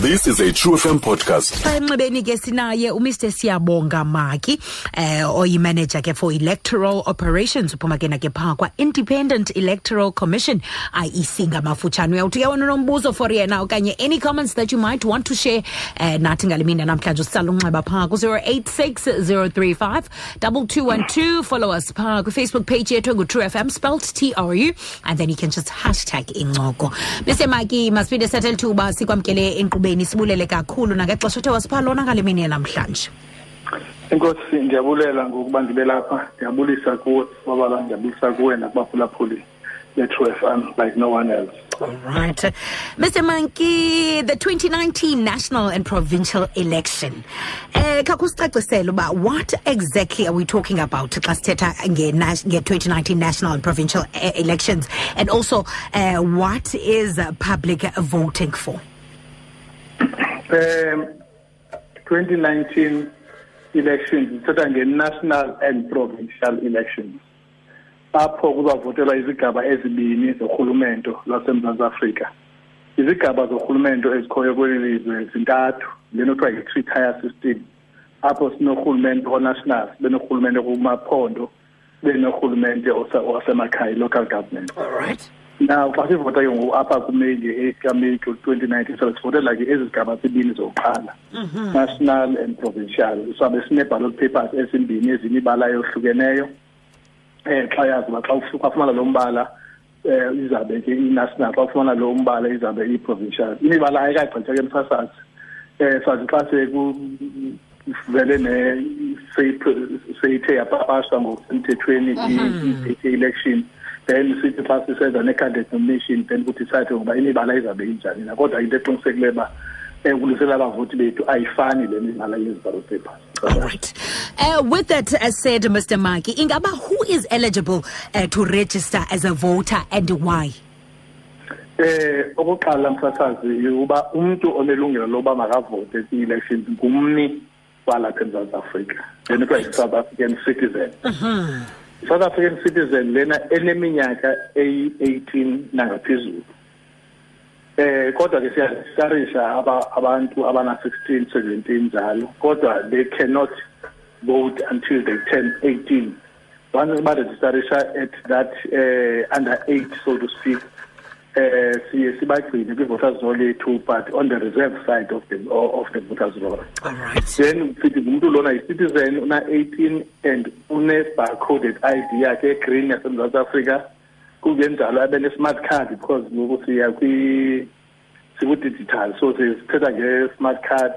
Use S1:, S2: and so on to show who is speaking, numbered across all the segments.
S1: This is a True FM podcast.
S2: xa enxibeni ke sinaye umr. Siyabonga maki eh oyimanager ke for electoral operations uphuma ke nake phaa kwa-independent electoral commission iec ngamafutshane uyawuthi ke uyawona nombuzo for yena okanye any comments that you might want to share eh nathi ngale mini namhlanje usisala unxeba phaa ku-086 035 2212 follow us phaa kwifacebook page yethu engu-true fm spelt t-r-u and then you can just hashtag incoko mr maki masipinde sethe lithuba sikwamkele enkqubeni sibulele kakhulu nangexesha othe wasipha lona ngale mini yanamhlanje
S3: Inkosi ndiyabulela ngokuba ndibe lapha ndiyabulisa kuwe Babalwa ndiyabulisa kuwe nakubaphulaphuli FM like no one else
S2: All right. Mr. Maki, the 2019 national and provincial election. Eh uba what exactly are we talking about xa sithetha nge-2019 national and provincial eh, elections and also uh, what is public voting for?
S3: Um 2019 elections sithetha nge-national and provincial elections. Apho kuzavotelwa izigaba ezibini zorhulumento lwasemzantsi afrika. Izigaba zorhulumento ezikhoyo kweli lizwe zintathu lento kuthiwa yi-three tier system. Apho sinorhulumente onational sibe norhulumente kumaphondo sibe norhulumente wasemakhaya i-local government.
S2: All right.
S3: Now xa sivota ke ngoku apha kumeyi nge-eight kameyi twenty nineteen sabe sivotela ke ezi zigaba zibini zokuqala national and provincial sabe sinee-ballot papers ezimbini ezimibala eyohlukeneyo eh xa yazi uba xa uf- xa ufumana lo mbala eh izabe ke i-national xa ufumana lo mbala izabe i-provincial imibala ayikagqithwa ke msasazi eh sazi xa sekuvele ne seyi- seyithe yapapashwa ngokusemthethweni i- i- i-election then sithi xa sisenza ne-candidate nomination then kuthi sathi ngoba imibala izabe injani na kodwa into eqinisekileyo uba um kulisela abavoti bethu ayifani le mibala yezi-ballot papers
S2: All right. Uh, with that uh, said, Mr. Maki, Ingaba, who is eligible uh, to register as a voter and why?
S3: eh okokuqala msasazi uba umuntu onelungelo loba makavote kwi-elections ngumni walapha emzantsi afrika lento kuthiwa yi-south african citizen south african citizen lena eneminyaka eyi-eighteen nangaphezulu. Eh kodwa ke siyadiskarisha aba abantu abana-sixteen seventeen njalo kodwa they cannot vote until they turn eighteen. Once barejistarisha at that uh, under eight so to speak eh siye sibagcine kwi-voters roll yethu but on the reserve side of the of the voters roll
S2: All right.
S3: then sithi ngumuntu lona yi-citizen una-eighteen and une-barcoded i d yakhe egreen yasemzantsi afrika. Kungenjalo abe ne-smart card because ngoku siya kwi siku-digital so sithetha nge-smart card.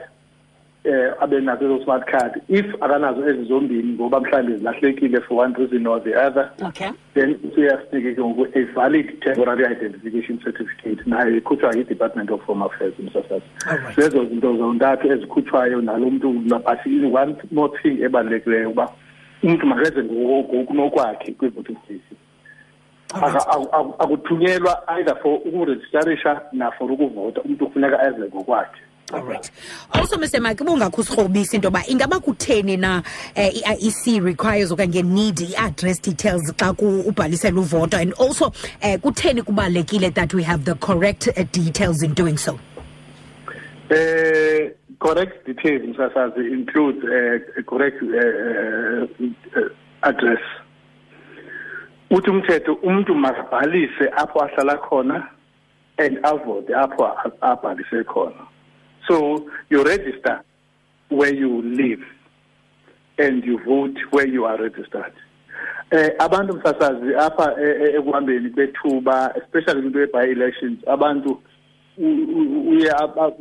S3: Eh abe naso ezo smart card. If akanazo ezi zombini ngoba mhlawumbi zilahlekile for one reason or the other
S2: Okay.
S3: then uyasinike ke ngoku a valid temporary identification certificate. Nayo ikhutshwa yi-department of home affairs msasazi
S2: Alright.
S3: zezo zinto zontathu ezikhutshwayo nalo mntu but one more thing ebalulekileyo uba umntu makeze ngokunokwakhe kwi-voting station Aka- aku- aku- akuthunyelwa either for ukurejistarisha nafor ukuvota. Umntu kufuneka eze ngokwakhe.
S2: All right. Also, Mr. Maki, bungakho sirhobisa into yoba ingaba kutheni na eh, i-IEC requires okanye need i-address details xa ku- ubhalisela uvoto and also eh, kutheni kubalulekile that we have the correct uh, details in doing so?
S3: Uh, correct details msasazi include uh, a correct uh, uh, uh, address uthi umthetho umuntu makabhalise apho ahlala khona and avote apho a- abhalise khona so you register where you live and you vote where you are registered. Eh abantu msasazi apha eh, eh, ekuhambeni kwethuba especially kwinto ye-by elections abantu u- u- uye aba-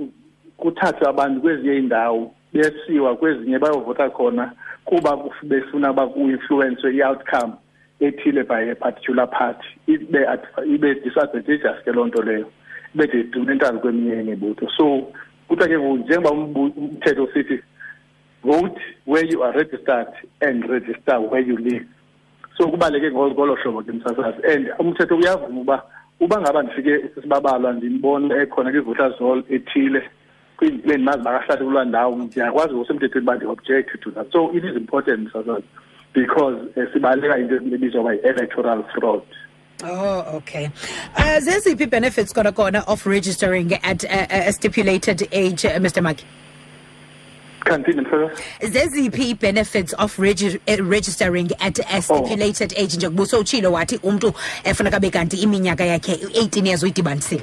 S3: kuthathwe abantu kwezinye iindawo besiwa kwezinye bayovota khona kuba kuf- befuna uba ku-influence i-outcome ethile by a particular party. Ibe adv- ibe disadvantageous ke loo nto leyo ibe detrimental kweminye imibutho so kuthiwa ke njengoba umthetho sithi vote where you are registered and register where you live. So kubaleke ngolo hlobo ke msasazi and umthetho uyavuma uba uba ngaba ndifike sibabalwa ndimbone ekhona kwi-voters roll ethile kwindile ndimazi bakahlali kulaa ndawo ndiyakwazi ngosemthethweni uba ndi-object to that. So it is important msasazi because eh, sibaleka into ebizwa uba yi-electoral fraud.
S2: Oh, okay. Uh, zeziphi benefits khona khona of registering at uh, a stipulated age, uh, Mr. Maki?
S3: kanti mfakazi
S2: zeziphi benefits of regi uh, registering at a stipulated age nje kubuso utshilo wathi umuntu efuneka be kanti iminyaka yakhe 18 years uyidibanisile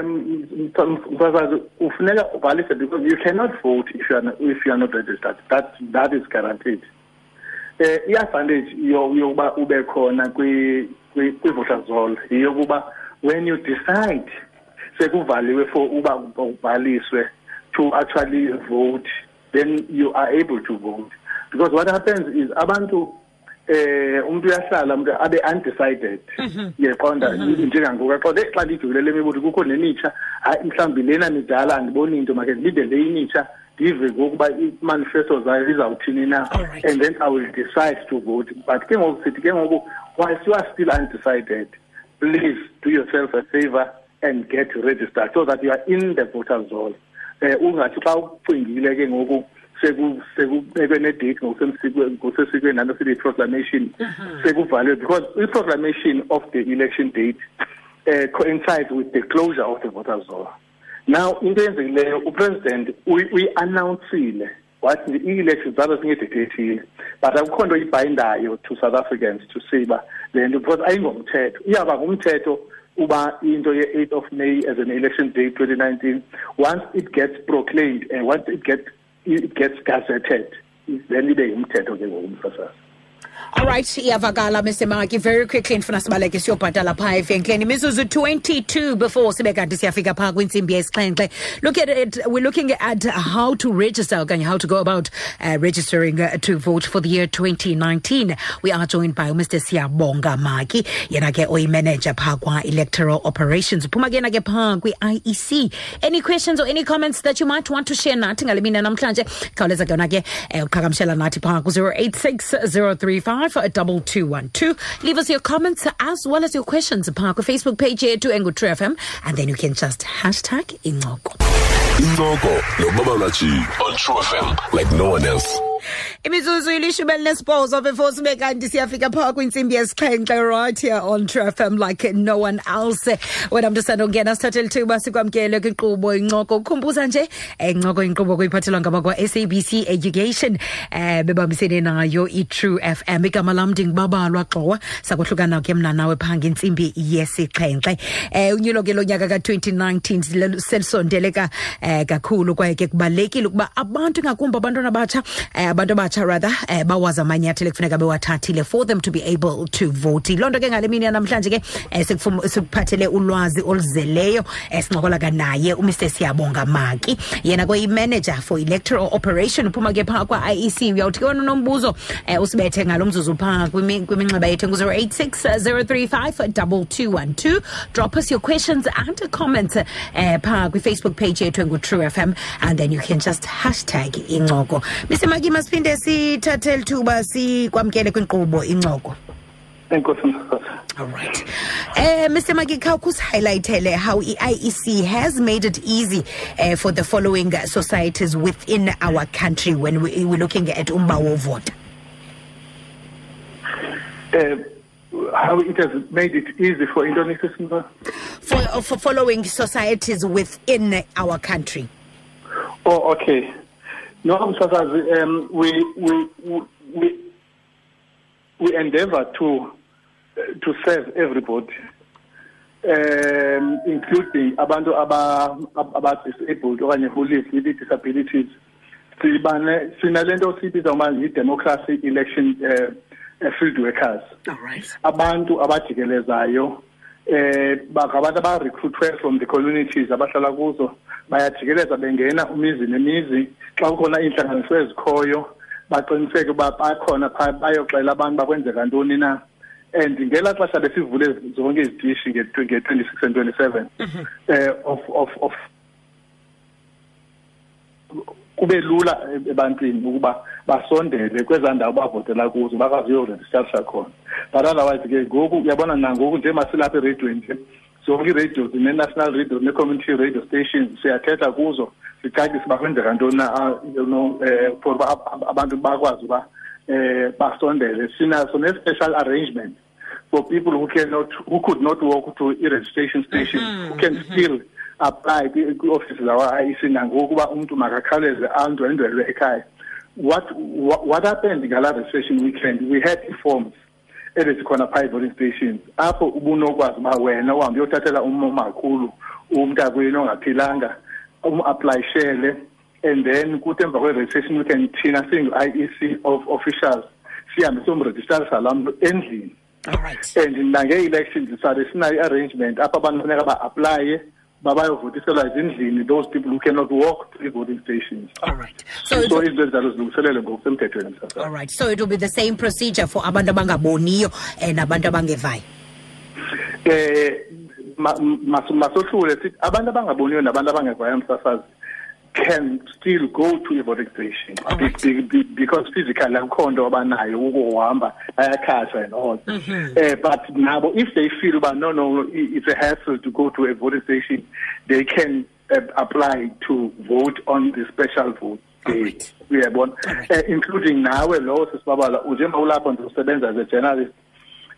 S3: um mfakazi ufuneka ubhalise because you cannot vote if you are not, if you are not registered that that is guaranteed eh i-advantage yokuba ube khona kwi kwi-voter roll yiyokuba when you decide sekuvaliwe for uba ubhaliswe to actually vote then you are able to vote. Because what happens is abantu eh umuntu uyahlala umuntu abe undecided yeqonda njengangoku. Aqonda xa ngijulele imibuthi kukho nemitsha hayi mhlawumbi lena midala andiboni into make ndilinde le imitsha ndive ngokuba i-manifesto zayo izawuthini na. And then i will decide to vote. But ke ngoku sithi ke ngoku whilst you are still undecided please do yourself a favor and get registered so that you are in the voters roll. Eh ungathi xa ucingile ke ngoku seku sekubekwe ne-date ngokusesikweni nanto sithi proclamation sekuvaliwe because i-proclamation of the election date uh, coincides with the closure of the voters roll now into eyenzekileyo upresident uyi-announcile wathi i-election zalo singedate ethile but akukho nto ibhayindayo to south africans to say uba le nto because ayingomthetho. Iyawuba ngumthetho uba into ye-8th of may as an election day 2019 once it gets proclaimed and once it gets it gets gazetted then ibe ngumthetho ke ngoku mfasazi
S2: all right iyavakala mr maki very quickly ndifuna sibaleke siyobhatala phaa evenkileni imizuzu 22 before sibe kanti siyafika phaa kwintsimbi yesixhenxe look at it we're looking at how to register okanye how to go about uh, registering uh, to vote for the year 2019 we are joined by mr siyabonga maki yena ke oyimanager phaa kwa-electoral operations. Uphuma ke na ke phaa kwi-iec any questions or any comments that you might want to share nathi ngale mina namhlanje? Khawuleza ke yona ke eh, uqhagamshela nathi phaa ku-086 035 2212 leave us your comments as well as your questions phaa kwi-facebook page yethu engu-true fm and then you can just hashtag incoko
S1: incoko nobabalaji on true fm like no one else
S2: imizuzu ilishumi elinesibhozo before sibe kanti siyafika phaa kwintsimbi yesixhenxe right here on True FM like no one else. Wena mntu sandongena sithathele uba sikwamkele kwinkqubo incoko. Ukhumbuza nje eh, incoko inkqubo kuyiphathelwa ngabakwa-sabc education eh bebambisene nayo i-true fm igama lam ndingubabalwa gxowa sakuhlukana ke mna nawe phaa ngentsimbi yesixhenxe. Eh unyulo ke lo nyaka ka-2019 selisondeleka um ka kakhulu kwaye ke kubalulekile ukuba abantu ngakumbi abantwana batsha um abantu rather eh, bawazi amanyathelo ekufuneka bewathathile for them to be able to vote. Loo nto ke ngale mini yanamhlanje ke eh, sikuphathele ulwazi oluzeleyo eh, sincokola ka naye umr siyabonga maki. Yena kweyi-manager for electoral operation uphuma ke phaa kwa-iec uyawuthi ke wena unombuzo eh, usibethe ngalo mzuzu phaa kwiminxeba yethu ngu-086 035 2212 drop us your questions and comments eh, phaa kwifacebook page yethu engu-true fm and then you can just hashtag incoko mr maki masiphinde sithathe lithuba sikwamkele kwinkqubo incoko All right. Uh, Mr. Magika, highlighted how IEC has made it easy uh, for the following uh, societies within our country when we, we're looking at Umbawo vote.
S3: uh, how it has made it easy for Indonesia
S2: For, uh, for following societies within our country.
S3: Oh, okay. No, Msasazi, um, we, we, we, we, endeavor to, uh, to serve everybody, um, including abantu aba, aba disabled okanye who live with disabilities. Sibane, sinalento sibiza manje i-democracy election uh, uh, field workers.
S2: All right.
S3: abantu abajikelezayo eh bangabantu aba-recruitwe from the communities abahlala kuzo bayajikeleza bengena umizi nemizi. Xa kukhona iintlanganiso ezikhoyo baqiniseke uba bakhona phaa bayoxela abantu bakwenzeka ntoni na. And ngelaa xesha besivule zonke izitishi nge-twenty-six and twenty-seven eh of of of kube lula ebantwini ukuba basondele kwezaa ndawo bavotela kuzo bakwazi uyorejistarisha khona. But otherwise ke ngoku uyabona nangoku nje masilapha ereyidweni nje zonke ii-radio zine-national radio ne-community radio stations siyathetha kuzo sicacise uba kwenzeka ntoni na you know um for uba ab- ab- abantu bakwazi uba um basondele. Sinaso ne-special arrangement for people who cannot who could not walk to i-registration station who can still apply kwi-office zawa-IEC nangoku uba umntu makakhawuleze andwendwelwe ekhaya. What what what happened ngala registration weekend? We had i-forms ebezikhona phaa i-voting stations apho ubunokwazi uba wena uhambe uyothathela umakhulu umntakwini ongaphilanga um-aplayishele and then kuthi emva kwe-registration weekend thina singu-IEC of officials sihambe siyomrejistrarisa laa mntu endlini. And nange-elections sabe sinayo i-arrangement apho abantu funeka ba-aplaye babayovotiselwa ezindlini those people who cannot walk to i-voting stations.
S2: All right. So,
S3: so
S2: it,
S3: izinto ezinjalo ngokusemthethweni msasa
S2: all right. So it will be the same procedure for abantu abangaboniyo eh, nabantu abangevayo?
S3: Mas- masohlule sithi abantu abangaboniyo nabantu abangevayo msasazi can still go to a-voting station
S2: right.
S3: be, be, because physically akukho nto abanayo ukuhamba bayakhatshwa and all
S2: Mhm.
S3: eh but nabo if they feel uba no no it's a hassle to go to a voting station they can uh, apply to vote on the special vote day
S2: right.
S3: uyabona
S2: All right.
S3: eh, including nawe lowo sisibabala njengoba ulapho nje usebenza as a journalist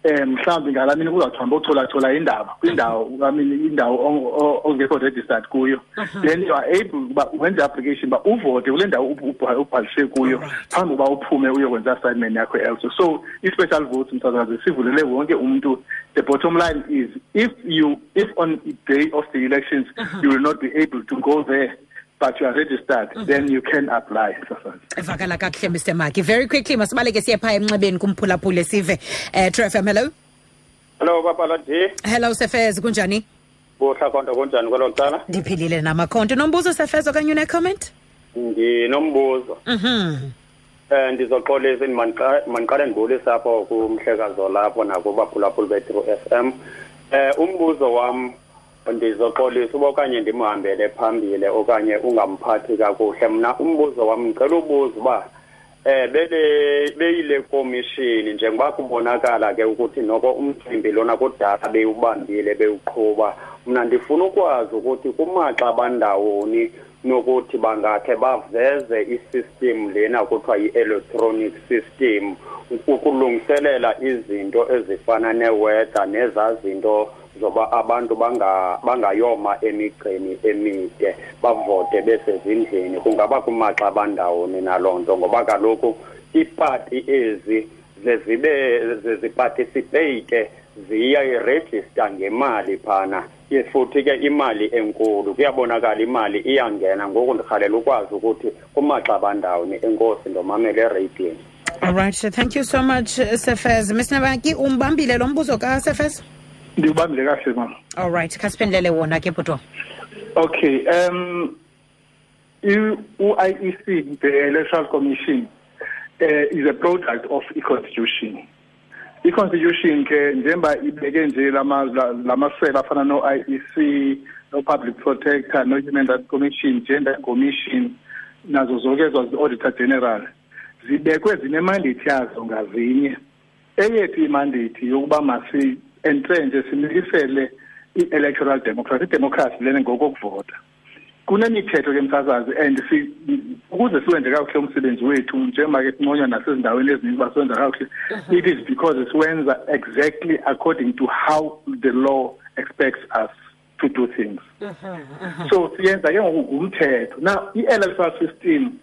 S3: eh mhlawumbe ngala mina kuzawuthamba uthola-thola indaba kwindawo I mean indawo ong- o- ongekho registered kuyo. Then you are able uba wenze application uba uvote kule ndawo ub- ub- ubhalise kuyo
S2: Alright.
S3: phambi uba uphume uyokwenza assignment yakho else. So i-special vote msakazi sivulele wonke umuntu. The bottom line is if you if on the day of the elections you will not be able to go there. But you are registered then you can apply msakazi
S2: evakala kakuhle mr maki. Very quickly masibaleke siye phaa emnxebeni kumphulaphule sive. Um true fm hello?
S4: Hello Papa D.
S2: hello sefez kunjani?
S4: Buhla konke kunjani kwelo cala?
S2: ndiphilile namakhonto. Nombuzo sefez okanye une-comment
S4: Nginombuzo.
S2: mhm.
S4: Eh ndizoxolisa maniqa- maniqale ndibulisa apho kumhlekazo lapho nakubaphulaphuli be-True FM. Eh umbuzo wam ndizoxolisa uba okanye ndimhambele phambili okanye ungamphathi kakuhle. Mna umbuzo wam ngicela ubuza uba eh bele beyile komishini njengoba kubonakala ke ukuthi noko umcimbi lona kudala bewubambile bewuqhuba. Mna ndifuna ukwazi ukuthi kumaxa abandawoni nokuthi bangakhe baveze isystem lena kuthiwa yi-electronic system ukulungiselela izinto ezifana neweather nezaa zinto zoba abantu banga bangayoma emigqeni emide bavote besezindlini kungaba kumaxa abandawoni naloo nto ngoba kaloku iipati ezi zezibe ziparticipate ziyayirejista ngemali phana. Futhi ke imali enkulu kuyabonakala imali iyangena. Ngoku ndirhalela ukwazi ukuthi kumaxa abandawoni enkosi ndomamele ereyidini
S2: all right thank you so much sefez maki umbambile lo mbuzo kasefez
S3: ndiwubambile kahle mama.
S2: All right khasiphendulele wona ke bhuto
S3: Okay, um u-IEC the Electoral Commission uh, is a product of i-constitution. I-constitution ke njengoba ibeke nje lamasela afana no-IEC no-Public Protector no-Human Rights Commission Gender Commission nazo zonke ezo zi-Auditor General zibekwe zinemandethi yazo ngazinye. Eyethu imandate yokuba masi entrenje sinikisele i-electoral democracy idemocracy lena ngokokuvota. Kunemithetho ke msasazi and si ukuze siwenze kakuhle umsebenzi wethu njengoba ke sinconywa nasezindaweni eziningi uba siwenza kakuhle it is because siwenza exactly according to how the law expects us to do things. So siyenza ke ngoku ngumthetho. Now i-electoral system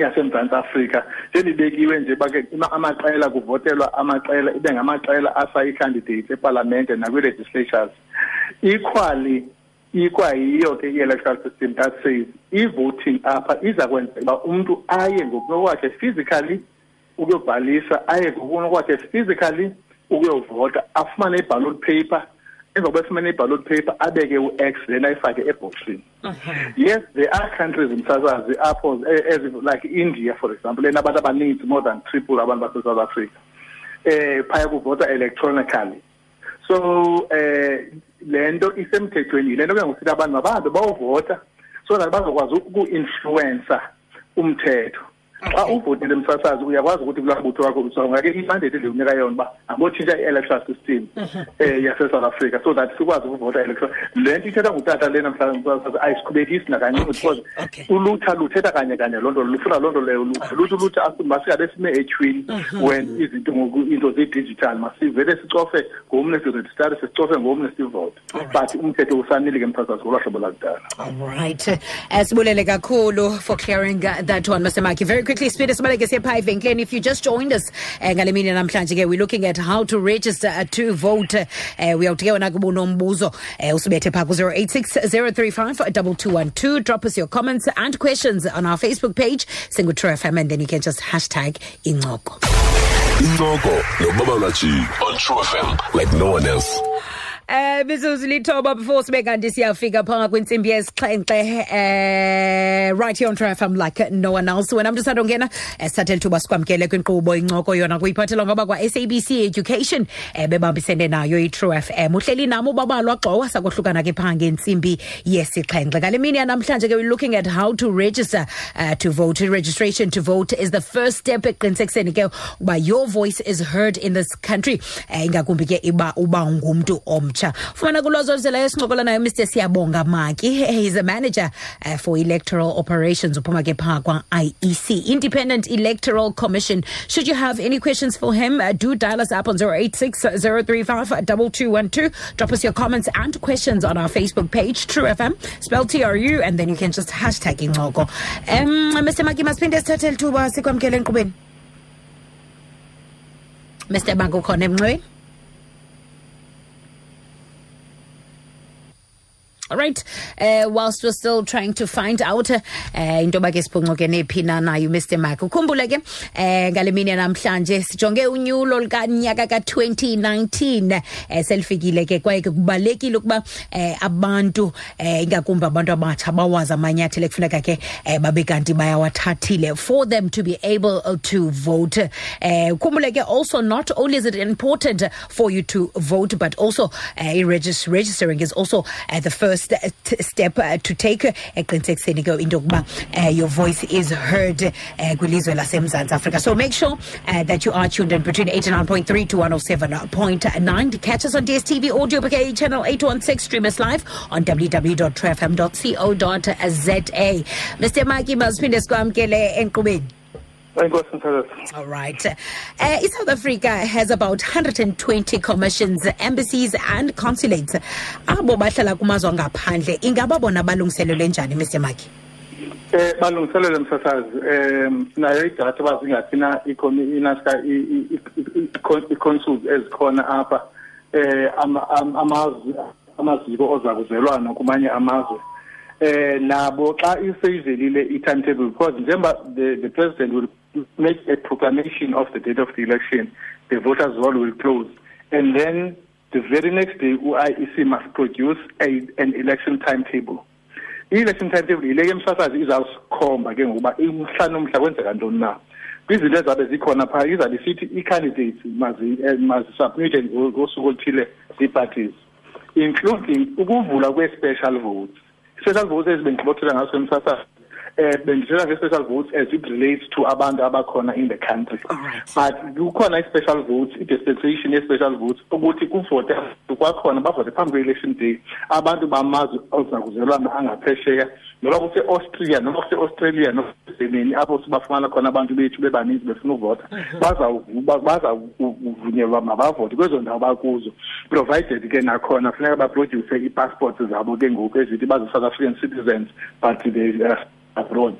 S3: yasemzantsi afrika. Njenibekiwe nje bake ima- amaqela kuvotelwa amaqela ibe ngamaqela asayi-candidates epalamente nakwi-legislatures. Equally ikwayiyo ke i-electoral system that says i-voting apha iza kwenzeka uba umntu aye ngokunokwakhe physically ukuyobhalisa aye ngokunokwakhe physically ukuyovota afumane i-ballot paper emva koba efumene i-ballot paper abeke u-x then ayifake ebhoksini. Yes there are countries msasazi apho eh, as like india for example enabantu abaninzi more than triple abantu base-south africa eh phaya kuvota electronically. So eh lento isemthethweni lento ke ngokuthi abantu mabahambe bayovota so that bazokwazi uku-influencer umthetho. Xa uvotile msasazi uyakwazi ukuthi kulaa mbutho wakho imandate endiwunika yona uba angotshintsha i-electoral system um yase-south africa. So that sikwazi ukuvota electoral le nto ithetha ngutata lena mhlawumbi msasazi ayisiqhubekisi nakancinci because ulutsha luthetha kanye kanye loo nto lufuna loo nto leyo ulutsha luthi ulutsha masingabe sime etyhwini when izinto ngoku into zedigital masivele sicofe ngomne sirejistare sicofe ngomne sivote. But umthetho usanile ke msasazi ngolwa hlobo lakudala.
S2: Alright. Uh, sibulele kakhulu for clearing that one Mr. Maki. Very quickly speed sibaleke siyepha evenkileni if you just joined us uh, ngale mini namhlanje ke we're looking at how to register uh, to vote. Uh, uyawuthi ke wena kuba unombuzo uh, usibethe pha ku 0860352212 drop us your comments and questions on our Facebook page Single True FM and then you can just hashtag incoko.
S1: Incoko nobaba Ulachi on True FM like no one else.
S2: Eh mizuzu lithoba before sibe kanti siyafika phanga kwinsimbi yesixhenxe eh right here on True FM like no one else. Wena mntu sadongena esithathele thuba sikwamkele kwinkqubo incoko yona kuyiphathelwa ngoba kwa SABC Education eh bebambisene nayo iTrue FM uhleli nami ubabalwa gxowa sakohlukana ke phanga intsimbi yesixhenxe. Ngale mini yanamhlanje ke we looking at how to register uh, to vote. Registration to vote is the first step eqinisekiseni ke uba your voice is heard in this country. Eh, ingakumbi ke iba uba ngumntu omtsha fumana kulwazi oluzelayo sincokola nayo mr siyabonga maki. He's a manager uh, for electoral operations uphuma ke phaa kwa-iec independent electoral commission. Should you have any questions for him uh, do dial us up on 086 035 2212 drop us your comments and questions on our facebook page true fm spell tru and then you can just hashtag incoko. Um mr maki masiphinde sithathele thuba sikwamkele enkqubeni mr bank ukhona emnqweni All right. Uh, whilst we're still trying to find out uh, into ke siphuncuke phi na nayo Mr Mark? Ukhumbule ke eh ngale mini namhlanje sijonge unyulo likanyaka ka2019 eh selifikile ke kwaye ke kubalekile ukuba eh abantu eh ingakumbi abantu abatsha bawazi amanyathelo ekufuneka ke eh babe kanti bayawathathile for them to be able uh, to vote. Eh ukhumbule ke also not only is it important for you to vote but also uh, regis- registering is also uh, the first uh, t- step uh, to take eqinisekiseni ke into yokuba uh, your voice is heard uh, kwilizwe lasemzantsi africa so make sure uh, that you are tuned in between 89.3 to 107.9 to catch us on dstv audio bouquet channel 816 stream us live on www.trfm.co.za mr maki masiphinde sikwamkele enkqubeni All right. Uh, South Africa has about 120 commissions, embassies and consulates. Abo bahlala kumazwe ngaphandle ingaba bona balungiselelwe njani Mr Maki?
S3: Eh balungiselele msasazi em nayo idatha bazingathina inaska i-consuls ezikhona apha eh ama- am- amazwe amaziko ozakuzelwana kumanye amazwe eh nabo xa iseyivelile i-timetable because njengoba the, the president will make a proclamation of the date of the election the voters roll will close. And then the very next day u-iec must produce a, an election timetable. I-election timetable yile ke emsasazi izawusikhomba ke ngokuba umhla nomhla kwenzeka ntoni na. Kwizinto ezabe zikhona phaa izabe sithi ii-candidates mazi- eh, mazisubmithe ngo- ngosuku oluthile zii-parties including ukuvula kwe-special votes. Special votes ezi bendixoxela ngaso emsasazi eh bendithetha nge-special votes as it relates to abantu abakhona in the country.
S2: Alright.
S3: but kukhona i-special votes i-dispensation ye-special votes ukuthi kuvote kwakhona bavote phambi kwe-election day. Abantu bamazwe ozakuzelwana angaphesheya noba kuse-austria noma kuse-australia noma kusemeni apho sibafumana khona abantu bethu bebaninzi befuna uvota bazawuvu- bazawuvunyelwa mabavote kwezo ndawo bakuzo. Provided ke nakhona funeka baproduce ii-passports zabo ke ngoku ezithi bazi-south african citizens but they are abroad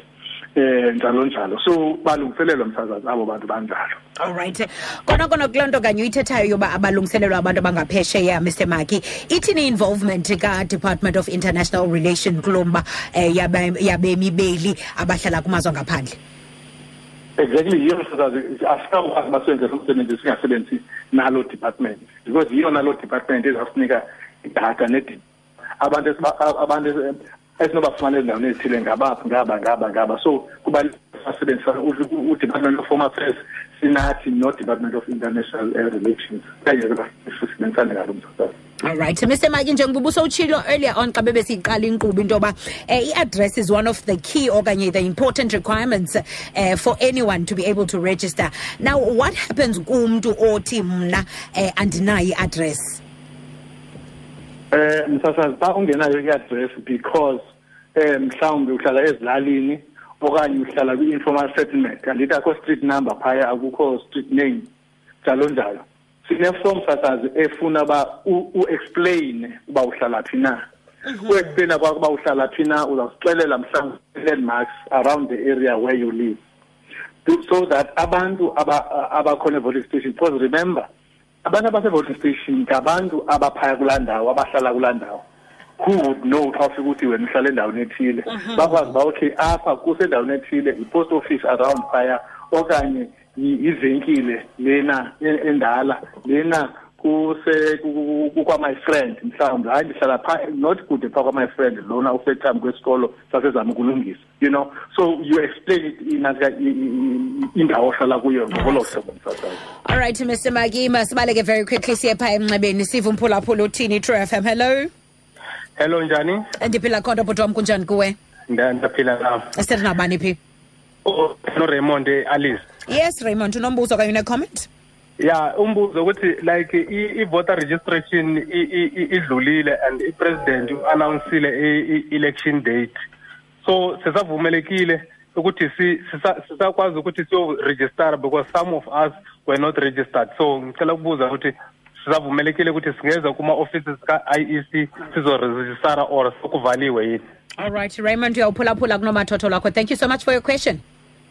S3: eh njalo njalo so balungiselelwa msazazi abo bantu banjalo
S2: All. Kona kona kuloo nto kanye uyithethayo yoba abalungiselelwa abantu abangaphesheya Mr Maki. Ithini involvement ka-Department of International relation kulo mba eh, yabemi beli abahlala kumazwe ngaphandle?
S3: exactly yiyo msazazi asikakwazi basenze lo msebenzi singasebenzisi nalo department because yiyo nalo department ezasinika idatha abantu abantu esi- esinobafumana ezindaweni ezithile ngabaphi ngaba ngaba ngaba so kubalulekile basebenzisana u- of home affairs sinathi no-department of international eh, relations kanye ngalo msasazi
S2: Alright, Mr. Maki njengoba usowutshilo earlier on xa bebesiyiqala inkqubo into yoba eh, i-address is one of the key okanye the important requirements uh, for anyone to be able to register. Now, what happens kumntu othi mna eh, andinayo i-address?
S3: Eh msasazi xa ungenayo i-address because eh mhlawumbe uhlala ezilalini okanye uhlala kwi-informal settlement. Andithi akho street number phaya akukho street name njalo njalo. Sineform sasazi efuna ba u-explain uba uhlala phi na. U-explaina kwakho uba uhlala phi na uzawusixelela mhlawumbi landmarks around the area where you live. So that abantu abakhona e-voting station because remember abantu abase-voting station ngabantu abaphaya kulaa ndawo abahlala kulaa ndawo. Who would know xa ufika ukuthi wena uhlala endaweni ethile? Bakwazi uba okay apha kusendaweni ethile i-post office around phaya okanye ivenkile lena endala lena kuse kwama friend mhlawumbe hayi ndihlala pha not kude phaa kwama friend lona usethambi kwesikolo sasezama ukulungisa you know so you explain it inatika indawo ohlala kuyo ngolo hlobo msasazi
S2: all right mr maki masibaleke very quickly siye phaa emnxebeni sive umphulaphula uthini true f m hello
S5: hello njani
S2: ndiphila khonto bhuti wam kunjani kuwe
S5: ndaphila nam
S2: sithi nabani phi
S5: oh noraymond alice
S2: yes raymond unombuzo okanye une-comment
S5: ya umbuzo ukuthi like i-voter registration idlulile and i-president u-announcile i-election date. So sisavumelekile ukuthi sisakwazi ukuthi siyoregistara because some of us were not registered. So ngicela ukubuza ukuthi sisavumelekile ukuthi singeza kuma-offices ka-iec sizorejistara or sokuvaliwe yini?
S2: All right raymond uyawuphulaphula kunomathoto lwakho thank you so much for your question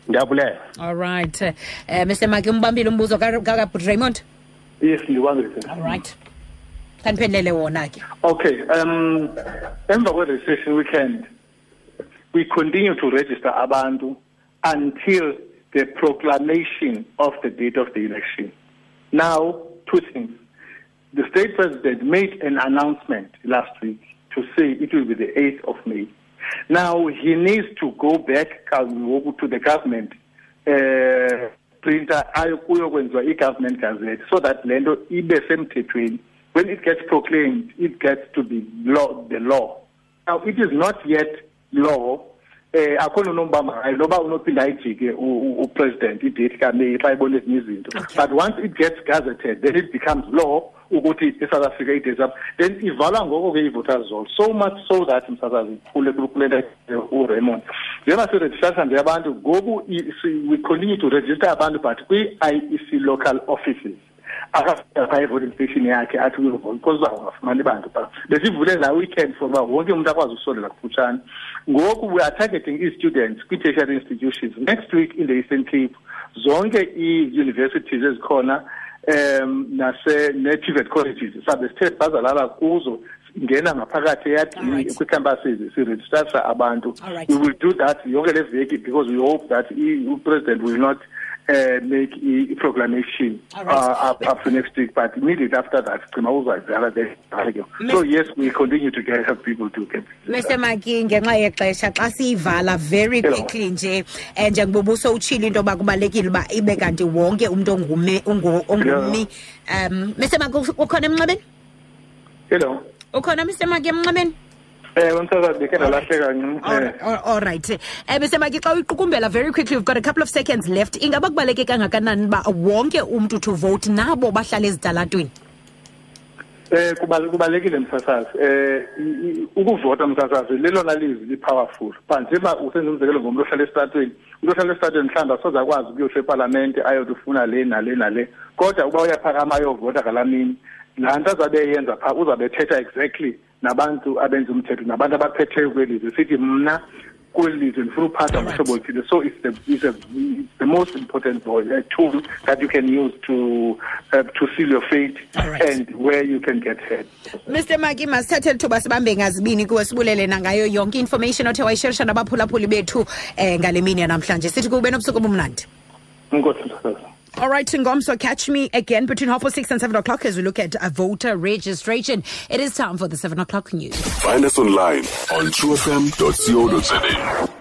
S5: ndiyabulela
S2: all right uh, mr maki umbambile umbuzo kakabhut raymond?
S3: Yes ndiwangile
S2: all right. Kandiphendlele wona ke.
S3: Okay um emva kwe-registration weekend we continue to register abantu until the proclamation of the date of the election. Now two things. The state president made an announcement last week to say it will be the 8th of may now he needs to go back to the government uh, printer ayokuyokwenziwa i-government gazette so that le nto ibe semthethweni. When it gets proclaimed it gets to be law, the law. Now it is not yet law eh akhona unombamba ngayo noba unophinda ayijike upresident idate kameyi xa ibona ezinye izinto. But once it gets gazetted then it becomes law ukuthi eSouth Africa zap then ivalwa ngoko ke i-voters roll. So much so that msasazi kule uRaymond njengoba siregister nje abantu ngoku we continue to register abantu but kwi-IEC local offices e-voting station yakhe athi uyovota because uzawungafumani bantu phaa. Besivule la weekend for uba wonke umuntu akwazi kufutshane. Ngoku we are targeting ii-students kwii-tertiary institutions next week in the eastern cape. Zonke ii-universities ezikhona um nase ne-TVET colleges sabe sithe bazalala kuzo ngena ngaphakathi eyadini kwii-campuses siregistrasha abantu. We will do that yonke le veki because we hope that upresident will not uh, make a proclamation
S2: right.
S3: uh, up, up to next week, but immediately after that, so yes, we continue to get help people to get.
S2: Mr. Maki ngenxa yexesha xa siyivala very quickly nje eh njengoba ubusowutshila into yoba kubalekile uba ibe kanti wonke ongumi ongumi um Mr. Maki ukhona emnxebeni
S3: Hello.
S2: ukhona Mr. Maki emnxebeni
S3: ewe msakazi ndikhe ndalahleka
S2: all right. Um bese maki xa uyiqukumbela very quickly we've got a couple of seconds left. Ingaba kubaleke kangakanani uba wonke umntu to vote nabo bahlala ezitalatweni?
S3: Eh kubalekile msasazi. Eh ukuvota msasazi lelona lizwi li-powerful. Uba usenza umzekelo ngomuntu ohlala esitatweni umuntu ohlala esitatweni mhlawumbe asoze akwazi ukuyosho epalamente ayotufuna le nale nale. Kodwa uba uyaphakama ayovota ngalamini. laa nto azabe eyenza phaa uzabe ethetha exactly nabantu abenza umthetho nabantu abaphetheyo kwelizwe. Sithi mna kweli lizwe ndifuna uphatha ngohlobo oluthile so it's the, it's, a, it's the most important boy, a tool that you can use to uh, to seal your fate
S2: right.
S3: and where you can get head
S2: mr maki masithathe lithuba sibambe ngazibini kuwe sibulele nangayo yonke information othe wayisherisha nabaphulaphuli bethu um ngale mini yanamhlanje. Sithi kube nobusuku obumnandi.
S3: Inkosi
S2: All right, Ngomso, catch me again between half past six and seven o'clock as we look at a voter registration. It is time for the seven o'clock news.
S1: Find us online on truefm.co.za.